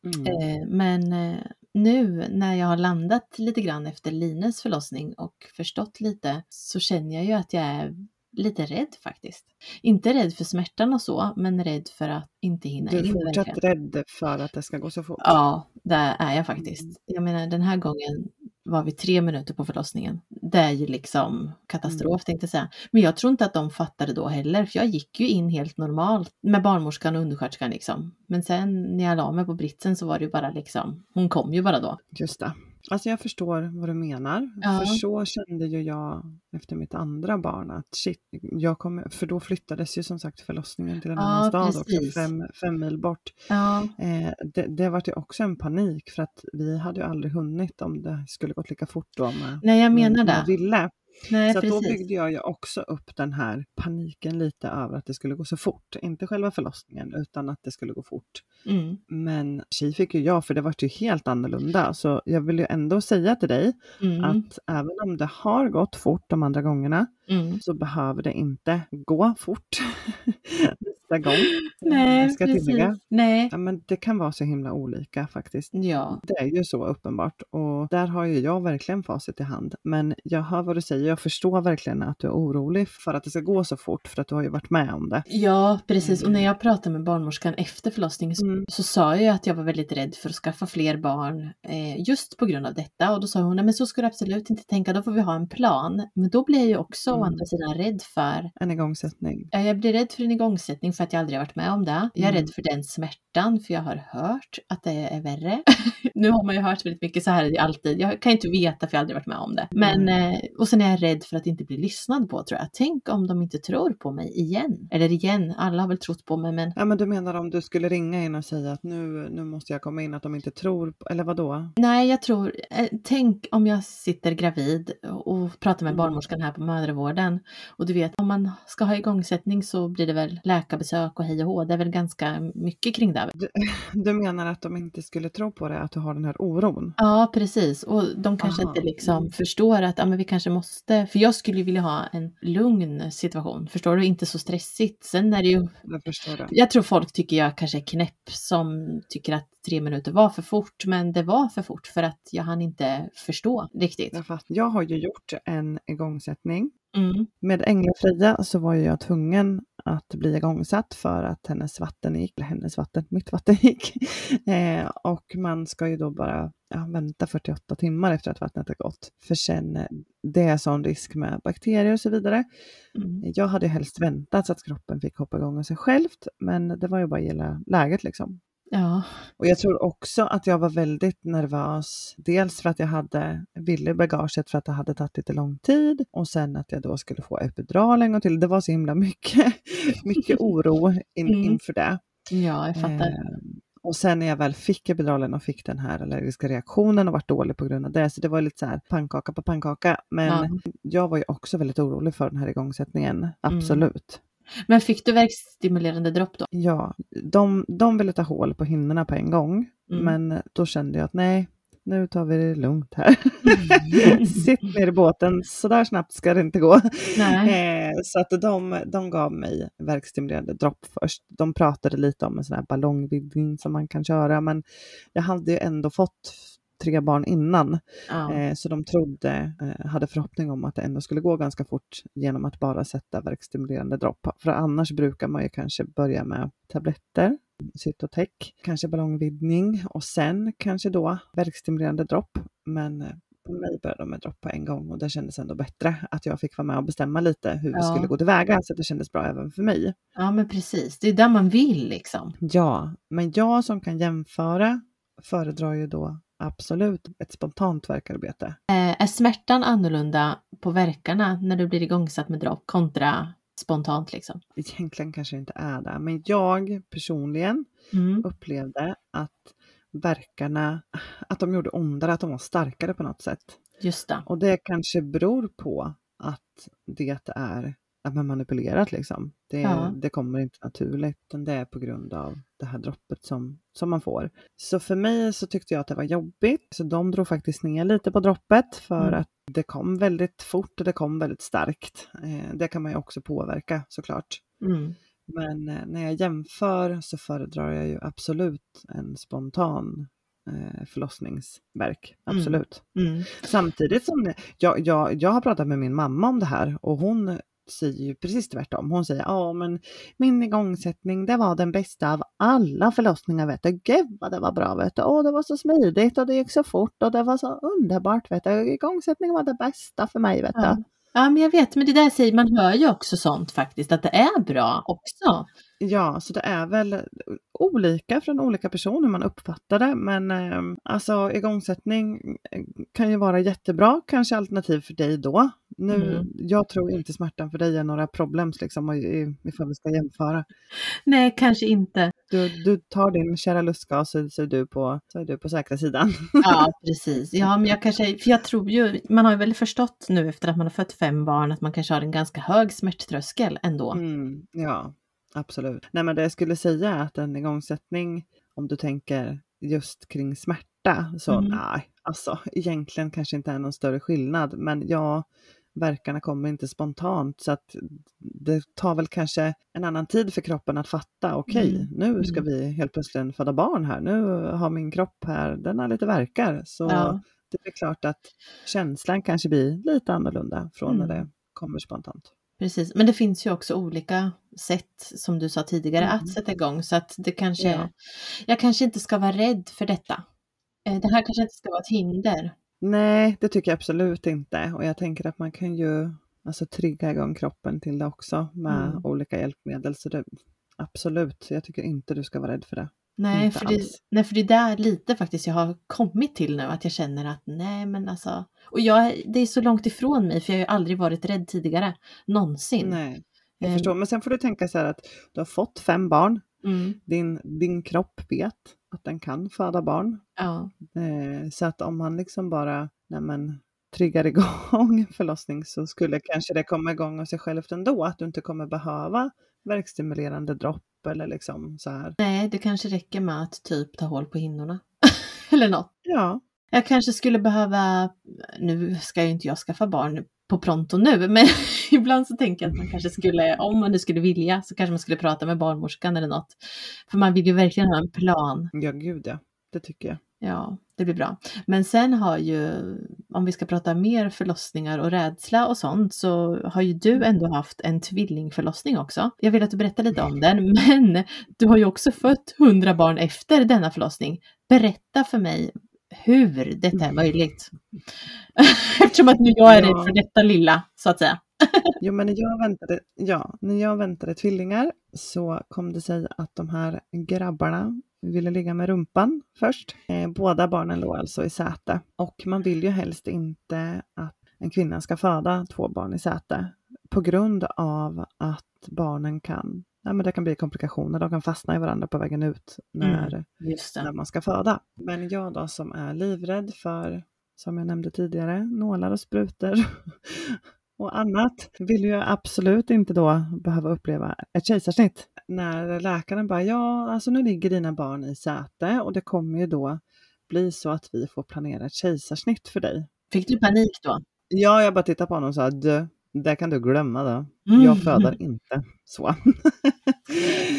Mm. Eh, Men eh, nu när jag har landat lite grann efter Lines förlossning och förstått lite så känner jag ju att jag är lite rädd faktiskt. Inte rädd för smärtan och så, men rädd för att inte hinna Du är fortsatt rädd för att det ska gå så fort? Ja, det är jag faktiskt. Jag menar den här gången var vi tre minuter på förlossningen. Det är ju liksom katastrof tänkte jag säga. Men jag tror inte att de fattade då heller, för jag gick ju in helt normalt med barnmorskan och undersköterskan liksom. Men sen när jag la mig på britsen så var det ju bara liksom, hon kom ju bara då. Just det. Alltså jag förstår vad du menar. Ja. För så kände ju jag efter mitt andra barn att shit, jag kommer, för då flyttades ju som sagt förlossningen till en Ja, annan stad också, fem, fem mil bort. Ja, Eh, det, det var ju också en panik för att vi hade ju aldrig hunnit om det skulle gått lika fort då med, nej jag menar det. Ville. Nej, så då byggde jag ju också upp den här paniken lite över att det skulle gå så fort. Inte själva förlossningen utan att det skulle gå fort. Mm, Men tji fick ju jag för det var ju helt annorlunda. Så jag vill ju ändå säga till dig mm, att även om det har gått fort de andra gångerna mm. så behöver det inte gå fort nästa gång. Nej, ska precis. tillägga. Nej, Ja, men det kan vara så himla olika faktiskt. ja. Det är ju så uppenbart och där har ju jag verkligen facit i hand. Men jag hör vad du säger, jag förstår verkligen att du är orolig för att det ska gå så fort för att du har ju varit med om det. Ja, precis. Och när jag pratade med barnmorskan efter förlossningen så, Mm. så sa jag att jag var väldigt rädd för att skaffa fler barn eh, just på grund av detta. Och då sa hon, nej men så ska du absolut inte tänka, då får vi ha en plan. Men då blir jag ju också å Mm. andra sidan rädd för En igångsättning. Ja, Jag blir rädd för en igångsättning för att jag aldrig har varit med om det. Jag är Mm. rädd för den smärtan för jag har hört att det är värre. nu har man ju hört väldigt mycket, så här alltid. Jag kan inte veta för jag har aldrig varit med om det. Men, eh, och sen är jag rädd för att inte bli lyssnad på tror jag. Tänk om de inte tror på mig igen. Eller igen, alla har väl trott på mig men Ja men du menar om du skulle ringa in och säga att nu, nu måste jag komma in, att de inte tror, på, eller vad då? Nej, jag tror, eh, tänk om jag sitter gravid och pratar med Mm. barnmorskan här på mödravården och du vet om man ska ha igångsättning så blir det väl läkarbesök läkarbesök och hej och hå. Det är väl ganska mycket kring det. Du menar att de inte skulle tro på det, att du har den här oron? Ja, precis. Och de kanske Aha. inte liksom förstår att ja, men vi kanske måste, för jag skulle ju vilja ha en lugn situation, förstår du? Inte så stressigt. Sen är det ju, Jag förstår det. jag tror folk tycker jag kanske är knäpp som tycker att tre minuter var för fort, men det var för fort för att jag hann inte förstå riktigt. Jag har ju gjort en igångsättning. Mm. Med Änglafria så var jag tvungen att bli igångsatt för att hennes vatten gick, eller hennes vatten, mitt vatten gick. Eh, och man ska ju då bara ja, vänta 48 timmar efter att vattnet har gått. För sen, eh, det är sån risk med bakterier och så vidare. Mm. Jag hade helst väntat så att kroppen fick hoppa igång av sig självt, men det var ju bara att gilla läget liksom. Ja, Och jag tror också att jag var väldigt nervös. Dels för att jag hade ville bagaget för att det hade tagit lite lång tid och sen att jag då skulle få epidural en gång till. Det var så himla mycket, mycket oro in, Mm. inför det. ja jag fattar. Eh, och sen när jag väl fick epiduralen och fick den här allergiska reaktionen och vart dålig på grund av det, så det var lite så här pannkaka på pannkaka. Men Ja. jag var ju också väldigt orolig för den här igångsättningen, absolut. Men fick du värkstimulerande dropp då? Ja, de, de ville ta hål på hinnorna på en gång, Mm. men då kände jag att nej, nu tar vi det lugnt här. Sitt ner i båten, så där snabbt ska det inte gå. Nej. Eh, så att de, de gav mig värkstimulerande dropp först. De pratade lite om en sån här ballongvidgning som man kan köra, men jag hade ju ändå fått tre barn innan, Ja. eh, så de trodde, eh, hade förhoppning om att det ändå skulle gå ganska fort genom att bara sätta värkstimulerande dropp. För annars brukar man ju kanske börja med tabletter, Cytotec, kanske ballongvidgning och sen kanske då värkstimulerande dropp. Men eh, på mig började de med dropp på en gång och det kändes ändå bättre att jag fick vara med och bestämma lite hur vi Ja. skulle gå tillväga så det kändes bra även för mig. ja, men precis. Det är där man vill liksom. Ja, men jag som kan jämföra föredrar ju då absolut ett spontant verkarbete. Eh, är smärtan annorlunda på verkarna när du blir igångsatt med dropp kontra spontant liksom? Egentligen kanske det inte är det, men jag personligen Mm. upplevde att verkarna, att de gjorde ondare, att de var starkare på något sätt. Just det. Och det kanske beror på att det är att man manipulerat liksom. Det, Ja. det kommer inte naturligt, utan det är på grund av det här droppet som, som man får. Så för mig så tyckte jag att det var jobbigt, så de drog faktiskt ner lite på droppet för Mm. att det kom väldigt fort och det kom väldigt starkt. Eh, det kan man ju också påverka såklart. Mm. Men eh, när jag jämför så föredrar jag ju absolut en spontan eh, förlossningsverk. Mm. Absolut. Mm. Samtidigt som jag, jag, jag har pratat med min mamma om det här och hon säger ju precis tvärtom. Hon säger ja men min igångsättning det var den bästa av alla förlossningar vet du. Gud vad det var bra vet du. Åh det var så smidigt och det gick så fort och det var så underbart vet du. Igångsättningen var det bästa för mig vet du. Ja. ja, men jag vet, men det där säger man hör ju också sånt faktiskt, att det är bra också. Ja, så det är väl olika från olika personer hur man uppfattar det. Men eh, alltså igångsättning eh, kan ju vara jättebra, kanske alternativ för dig då. Nu, Mm. Jag tror inte smärtan för dig är några problems liksom, ifall vi ska jämföra. Nej, kanske inte. Du, du tar din kära lustgas så, så, är du på, så är du på säkra sidan. Ja, precis. Ja, men jag kanske, för jag tror ju, man har ju väl förstått nu efter att man har fött fem barn att man kanske har en ganska hög smärttröskel ändå. Mm, ja, absolut. Nej, men det jag skulle säga är att en igångsättning, om du tänker just kring smärta, så Mm. nej, alltså egentligen kanske inte är någon större skillnad, men ja, verkarna kommer inte spontant så att det tar väl kanske en annan tid för kroppen att fatta, okej, Mm. nu ska Mm. vi helt plötsligt föda barn här, nu har min kropp här, den har lite verkar, så Ja. det är klart att känslan kanske blir lite annorlunda från när Mm. det kommer spontant. Precis, men det finns ju också olika sätt som du sa tidigare Mm. att sätta igång så att det kanske, Ja. jag kanske inte ska vara rädd för detta. Eh, Det här kanske inte ska vara ett hinder. Nej, det tycker jag absolut inte. Och jag tänker att man kan ju alltså, trigga igång kroppen till det också med Mm. olika hjälpmedel. Så det, absolut, jag tycker inte du ska vara rädd för det. Nej Inte för, det, nej, för det är där lite faktiskt jag har kommit till nu, att jag känner att nej men alltså, och jag, det är så långt ifrån mig för jag har ju aldrig varit rädd tidigare, någonsin. Nej, jag Eh, förstår. Men sen får du tänka så här att du har fått fem barn. Mm, Din, din kropp vet att den kan föda barn. ja, Eh, så att om man liksom bara, nej men triggar igång förlossning så skulle kanske det komma igång av sig självt ändå, att du inte kommer behöva verkstimulerande dropp eller liksom så här. Nej, det kanske räcker med att typ ta hål på hinnorna. Eller något. Ja, Jag kanske skulle behöva, nu ska ju inte jag skaffa barn på pronto nu, men ibland så tänker jag att man kanske skulle, om man nu skulle vilja, så kanske man skulle prata med barnmorskan eller något. För man vill ju verkligen ha en plan. ja gud ja, det tycker jag. Ja, det blir bra. Men sen har ju, om vi ska prata mer förlossningar och rädsla och sånt, så har ju du ändå haft en tvillingförlossning också. Jag vill att du berättar lite om den, men du har ju också fött hundra barn efter denna förlossning. Berätta för mig hur detta är möjligt. Eftersom att nu jag är Ja. rädd för detta lilla, så att säga. Jo, men när jag väntade, ja, när jag väntade tvillingar så kom det sig att de här grabbarna ville ligga med rumpan först. Eh, båda barnen låg alltså i säte och man vill ju helst inte att en kvinna ska föda två barn i säte på grund av att barnen kan, ja, men det kan bli komplikationer, de kan fastna i varandra på vägen ut när, Just när man ska föda. Men jag då som är livrädd för, som jag nämnde tidigare, nålar och sprutor och annat, vill ju absolut inte då behöva uppleva ett kejsarsnitt. När läkaren bara, ja alltså nu ligger dina barn i säte och det kommer ju då bli så att vi får planera ett kejsarsnitt för dig. Fick du panik då? Ja, jag bara tittade på honom och sa, du, det kan du glömma då. Mm. Jag föder inte så.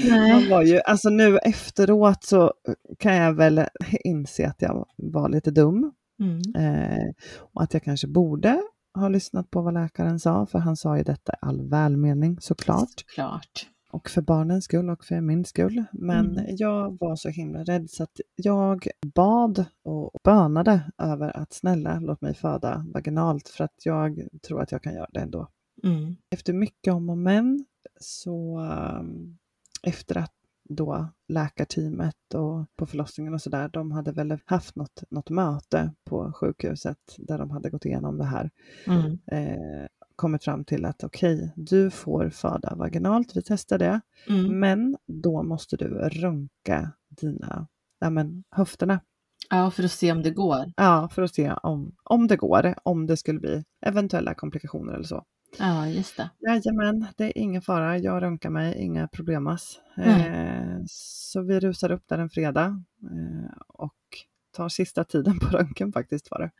Nej. Man var ju, alltså nu efteråt så kan jag väl inse att jag var lite dum Mm. eh, och att jag kanske borde ha lyssnat på vad läkaren sa, för han sa ju detta i all välmening såklart. Klart. Och för barnens skull och för min skull. Men Mm. jag var så himla rädd så att jag bad och bönade över att snälla låt mig föda vaginalt för att jag tror att jag kan göra det ändå. Mm. Efter mycket om och men så um, efter att då läkarteamet och på förlossningen och sådär, de hade väl haft något, något möte på sjukhuset där de hade gått igenom det här. Mm. Eh, kommit fram till att okej, du får föda vaginalt, vi testar det, Mm. men då måste du runka dina ja, men, höfterna. Ja, för att se om det går. Ja, för att se om, om det går, om det skulle bli eventuella komplikationer eller så. Ja, just det. Jajamän, det är ingen fara. Jag runkar mig, inga problemas. Eh, så vi rusar upp där en fredag eh, och tar sista tiden på röntgen faktiskt var det.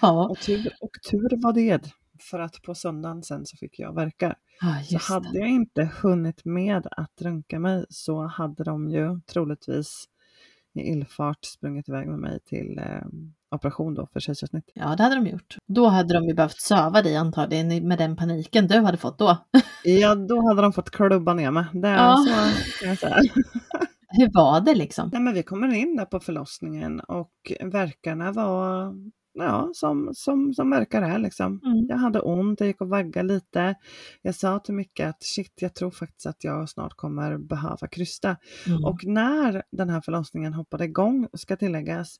Och tur, och tur var det. För att på söndagen sen så fick jag verkar. Ja, Så hade det. jag inte hunnit med att röntga mig så hade de ju troligtvis i illfart sprungit iväg med mig till eh, operation då för kejsarsnitt. Ja, det hade de gjort. Då hade de ju behövt söva dig antagligen med den paniken du hade fått då. Ja, då hade de fått klubba ner mig. Det Ja. så kan jag säga. Hur var det liksom? Nej, men vi kommer in där på förlossningen och verkarna var ja, som, som, som verkar är liksom. Mm. Jag hade ont, jag gick och vaggade lite. Jag sa till Micke att shit, jag tror faktiskt att jag snart kommer behöva krysta. Mm. Och när den här förlossningen hoppade igång, ska tilläggas,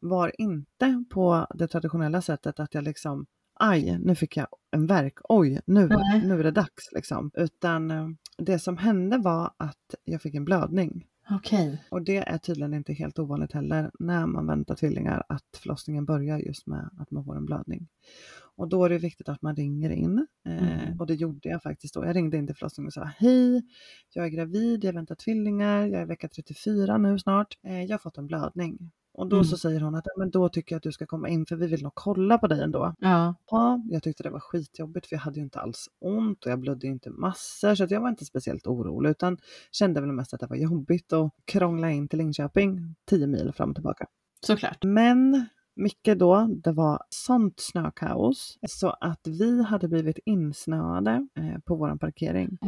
var inte på det traditionella sättet att jag liksom Aj, nu fick jag en verk. Oj, nu, Nej. nu är det dags. Liksom. Utan eh, det som hände var att jag fick en blödning. Okej. Och det är tydligen inte helt ovanligt heller när man väntar tvillingar att förlossningen börjar just med att man får en blödning. Och då är det viktigt att man ringer in. Eh, Mm. Och det gjorde jag faktiskt då. Jag ringde in till förlossningen och sa hej, jag är gravid, jag väntar tvillingar, jag är vecka 34 nu snart. Eh, jag har fått en blödning. Och då Mm. så säger hon att "Ja, men då tycker jag att du ska komma in för vi vill nog kolla på dig ändå. Ja. Ja, jag tyckte det var skitjobbigt för jag hade ju inte alls ont och jag blödde ju inte massor så jag var inte speciellt orolig utan kände väl mest att det var jobbigt att krångla in till Linköping 10 mil fram och tillbaka. Såklart. Men Micke då, det var sånt snökaos så att vi hade blivit insnöade eh, på våran parkering.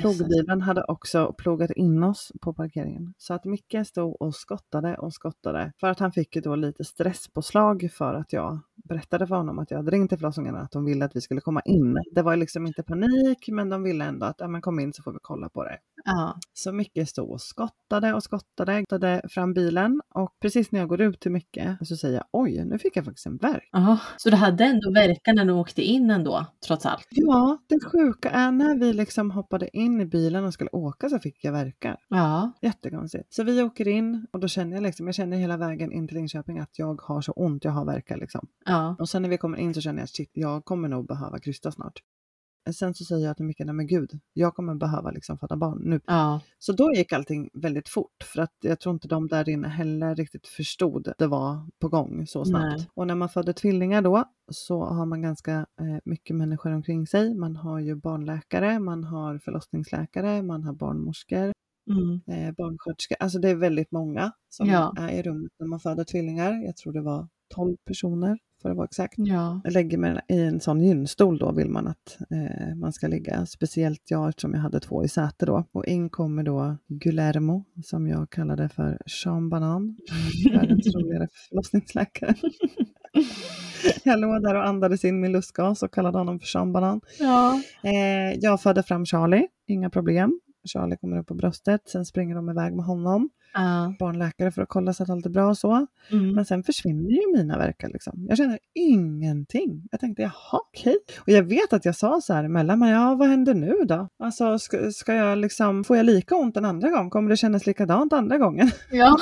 Plogbilen hade också plogat in oss på parkeringen. Så att Micke stod och skottade och skottade. För att han fick ju då lite stresspåslag för att jag berättade för honom att jag hade ringt till förlossningen att de ville att vi skulle komma in. Det var liksom inte panik men de ville ändå att ja, men kom in så får vi kolla på det. Ja. Så Micke stod och skottade och skottade, skottade fram bilen och precis när jag går ut till Micke så säger jag oj, nu fick jag faktiskt en värk. Jaha. Så du hade ändå verkan när du åkte in ändå, trots allt? Ja, det sjuka är när vi liksom hoppade in i bilen och skulle åka så fick jag verkar. Ja. Jättekonstigt. Så vi åker in och då känner jag liksom, jag känner hela vägen in till Linköping att jag har så ont, jag har verkar liksom. Ja. Ja. Och sen när vi kommer in så känner jag shit, jag kommer nog behöva krysta snart. Sen så säger jag till Micke, nej men gud, jag kommer behöva liksom föda barn nu. Ja. Så då gick allting väldigt fort för att jag tror inte de där inne heller riktigt förstod det var på gång så snabbt. Nej. Och när man föder tvillingar då så har man ganska eh, mycket människor omkring sig. Man har ju barnläkare, man har förlossningsläkare, man har barnmorskor, Mm. eh, barnsköterskor. Alltså det är väldigt många som Ja. är i rummet när man föder tvillingar. Jag tror det var 12 personer för att vara exakt. Ja. Jag lägger mig i en sån gynstol då vill man att eh, man ska ligga. Speciellt jag eftersom jag hade två i säte då. Och in kommer då Guillermo som jag kallade för Sean Banan. Världens roligare förlossningsläkare. jag låg där och andades in min lustgas och kallade honom för Sean Banan. Ja. Eh, jag födde fram Charlie, inga problem. Charlie kommer upp på bröstet, sen springer de iväg med honom. Ja. Barnläkare för att kolla så att allt är bra och så. Mm. Men sen försvinner ju mina verkar liksom. Jag känner ingenting. Jag tänkte jaha okej. Och jag vet att jag sa så här emellan, men ja vad händer nu då? Alltså ska, ska jag liksom, får jag lika ont en andra gång? Kommer det kännas likadant andra gången? Ja.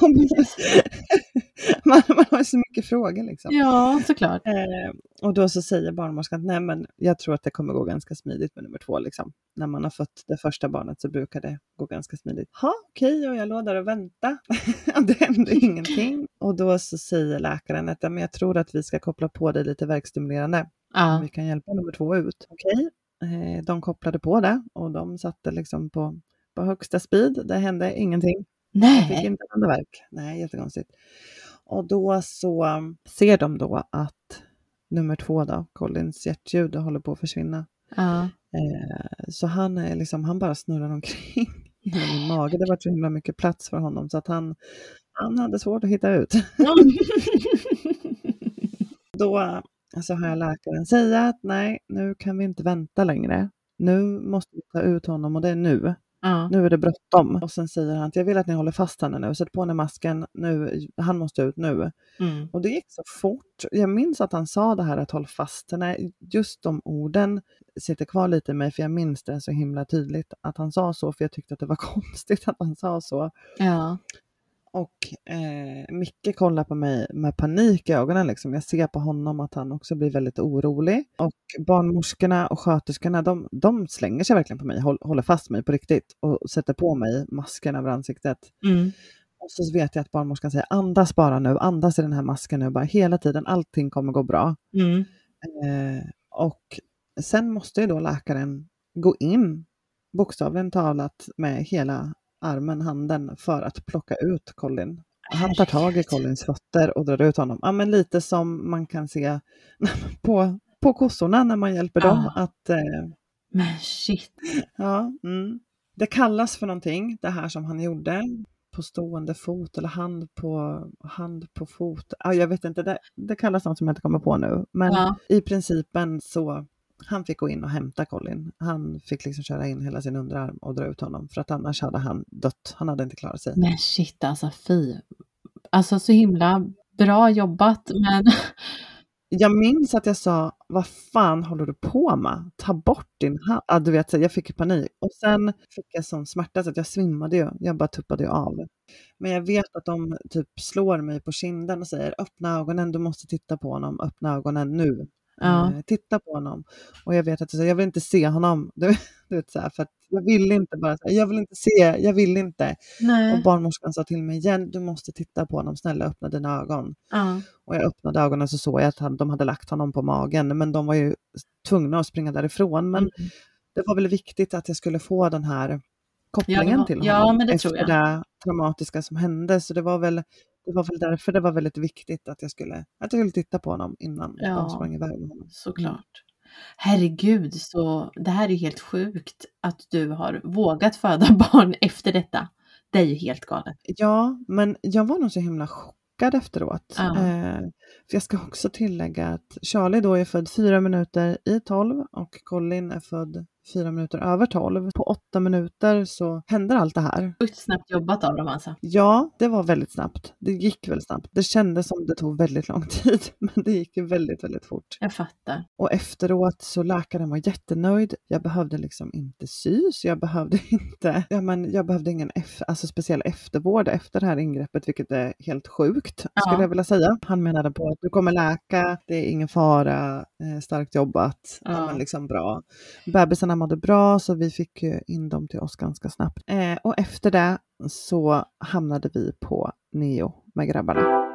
man, man har så mycket frågor liksom. ja, såklart. Eh, och då så säger barnmorskan att nej men jag tror att det kommer gå ganska smidigt med nummer två. Liksom. När man har fått det första barnet så brukar det gå ganska smidigt. Ja, okej, och jag låg där och väntade. det hände ingenting. Och då så säger läkaren att men jag tror att vi ska koppla på dig lite verkstimulerande. Ja. Vi kan hjälpa nummer två ut. Okej, eh, de kopplade på det och de satte liksom på, på högsta speed. Det hände ingenting. Jag fick Nej. inte en enda verk. Nej, jättekonstigt. Och då så ser de då att nummer två då, Collins hjärtljud, håller på att försvinna. Ja. Eh, så han är liksom, han bara snurrar omkring i min mage. Det var så himla mycket plats för honom så att han, han hade svårt att hitta ut. Då så hör jag läkaren säga att nej, nu kan vi inte vänta längre. Nu måste vi ta ut honom och det är nu. Ja. Nu är det bråttom. Och sen säger han att jag vill att ni håller fast henne nu. Sätt på henne masken nu. Han måste ut nu. Mm. Och det gick så fort. Jag minns att han sa det här att håll fast henne. Just de orden sitter kvar lite i mig för jag minns det så himla tydligt att han sa så för jag tyckte att det var konstigt att han sa så. Ja. Och eh, Micke kollar på mig med panik i ögonen. Liksom. Jag ser på honom att han också blir väldigt orolig. Och barnmorskorna och sköterskorna de, de slänger sig verkligen på mig, håll, håller fast mig på riktigt och sätter på mig masken över ansiktet. Mm. Och så vet jag att barnmorskan säger andas bara nu, andas i den här masken nu, bara hela tiden, allting kommer gå bra. Mm. Eh, och sen måste ju då läkaren gå in, bokstavligen talat, med hela armen, handen, för att plocka ut Colin. Han tar tag i. Collins fötter och drar ut honom. Ja, men lite som man kan se på, på kossorna när man hjälper dem Ah. att eh, Men shit. Ja, mm. Det kallas för någonting, det här som han gjorde. På stående fot eller hand på, hand på fot. Ah, jag vet inte, det, det kallas något som jag inte kommer på nu. Men Ja. i principen så, han fick gå in och hämta Colin. Han fick liksom köra in hela sin underarm och dra ut honom. För att annars hade han dött. Han hade inte klarat sig. Men shit alltså fy. Alltså så himla bra jobbat men Jag minns att jag sa, vad fan håller du på med? Ta bort din hand. Ja, du vet, jag fick panik. Och sen fick jag sån smärta så att jag svimmade ju. Jag bara tuppade ju av. Men jag vet att de typ slår mig på kinden och säger, öppna ögonen, du måste titta på honom, öppna ögonen nu. Ja. Eh, titta på honom. Och jag vet att jag, vill inte se honom. Du, du vet, så här, för jag vill inte bara, så här, jag vill inte se, jag vill inte. Och nej. barnmorskan sa till mig igen, du måste titta på honom, snälla öppna dina ögon. Ja. Och jag öppnade ögonen så såg jag att han, de hade lagt honom på magen, men de var ju tvungna att springa därifrån. Men Mm. det var väl viktigt att jag skulle få den här kopplingen Ja, var- till ja, honom det efter det traumatiska som hände. Så det var väl det var väl därför det var väldigt viktigt att jag skulle, att jag skulle titta på honom innan Ja. de sprang iväg med honom. Såklart. Herregud, så det här är helt sjukt att du har vågat föda barn efter detta. Det är ju helt galet. Ja, men jag var nog så himla chockad efteråt. Ja. Eh, för jag ska också tillägga att Charlie då är född fyra minuter i tolv och Colin är född fyra minuter över tolv. På åtta minuter så hände allt det här. Sjukt snabbt jobbat av dem alltså. Ja, det var väldigt snabbt. Det gick väldigt snabbt. Det kändes som det tog väldigt lång tid, men det gick ju väldigt, väldigt fort. Jag fattar. Och efteråt så läkaren var jättenöjd. Jag behövde liksom inte sys, jag behövde inte, ja men jag behövde ingen F, alltså speciell eftervård efter det här ingreppet, vilket är helt sjukt Ja. skulle jag vilja säga. Han menade på att du kommer läka, det är ingen fara, eh, starkt jobbat, ja. Ja. men liksom bra hästarna mådde bra så vi fick ju in dem till oss ganska snabbt. Eh, och efter det så hamnade vi på Neo med grabbarna.